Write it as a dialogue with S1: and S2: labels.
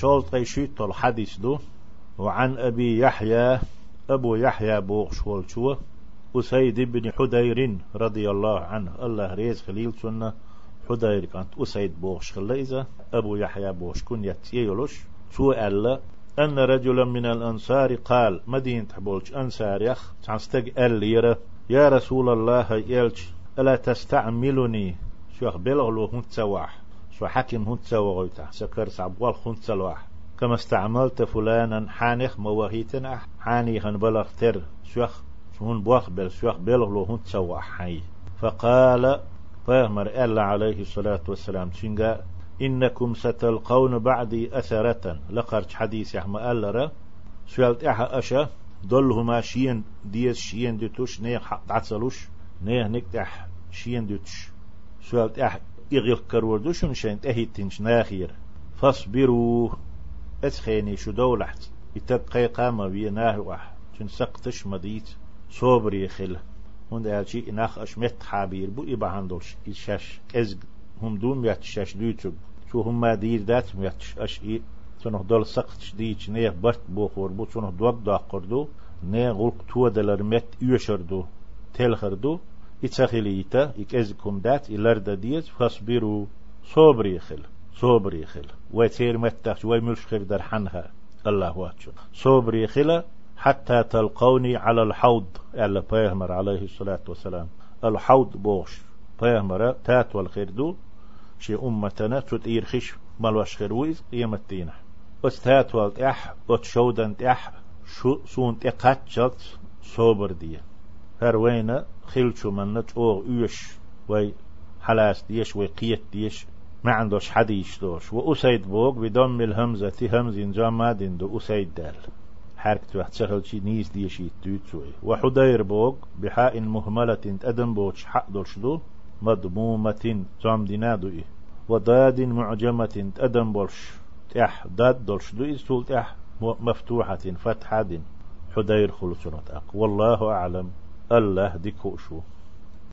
S1: شولت قيشيت الحديث دو وعن أبي يحيى أبو يحيى بوغ شولشوه أسيد بن حدير رضي الله عنه. الله ريز خليل سنة حدير كانت أسيد بوغش خليزة أبو يحيى بوغش كن يتيولش شو ألا أن رجلا من الأنصار قال مدينة حبولش أنصار يخ تعنستق أليرة يا رسول الله يلش ألا تستعملني؟ شو بلغلو هنت سواح. شو حكم هنت سواغيتا سكر سعبوال هنت سواح كما استعملت فلانا حانخ مواهيتنا حانيخن بلغتر شوخ شون بوخ بل شوخ بلغلو هنت سواح حي. فقال فيغمر ألا عليه الصلاة والسلام شنقا إنكم ستلقون بعدي أثرة. لقرش حديث يحمى ألرا. سؤالت إحا أشا دلهما شين ديس شين دتوش نيخ تعتسلوش نيخ نكتح شين دتش سؤالت إح إغيل كروردوشن شين تهيتنش ناخير. فاصبروا. اتخيني شو دولحت. يتبقى قامة بيناه واحد شن سقتش مديت صوبري خل. هون ده شيء ناخ أشمت حابير. بو إبا عندوش الشاش إزق. هم دون يتشاش ليوتيوب شو هم ما دير دات ميتش أش إيه تنو دول سقط شديش نيه برت بوخور بو. تنو دوب دا قردو. نيه غلق تو دلر مت يوشردو. تل خردو يتسخيلي يتا يكزكم دات إلرد ديز فاصبروا صبري خل صبري خل ويتير ويمش خير در حنها الله واتشو صبري خل حتى تلقوني على الحوض على بيهمر عليه الصلاة والسلام الحوض بوش بيهمر تات والخير دو شي أمتنا تتير خش ملوش خير ويز قيمتينا استهات والت اح وتشودن اح شو سون تقات جلت صوبر دي هر وين خلشو من نتوغ إيش وي حلاس ديش وي قيت ديش ما عندوش حديش دوش. وأسيد بوغ بدم الهمزة همز جامد دو أسيد دال. حركة واحد شغل شي نيس ديش يتوتوي وحدير بوغ بحاء مهملة أدم بوش حق دولش دو مضمومة زام دينادو إيه وضاد معجمة أدم بولش تح داد دولش دو إسول تح مفتوحة فتحة حدير خلصنت أق والله أعلم. الله ديكوشو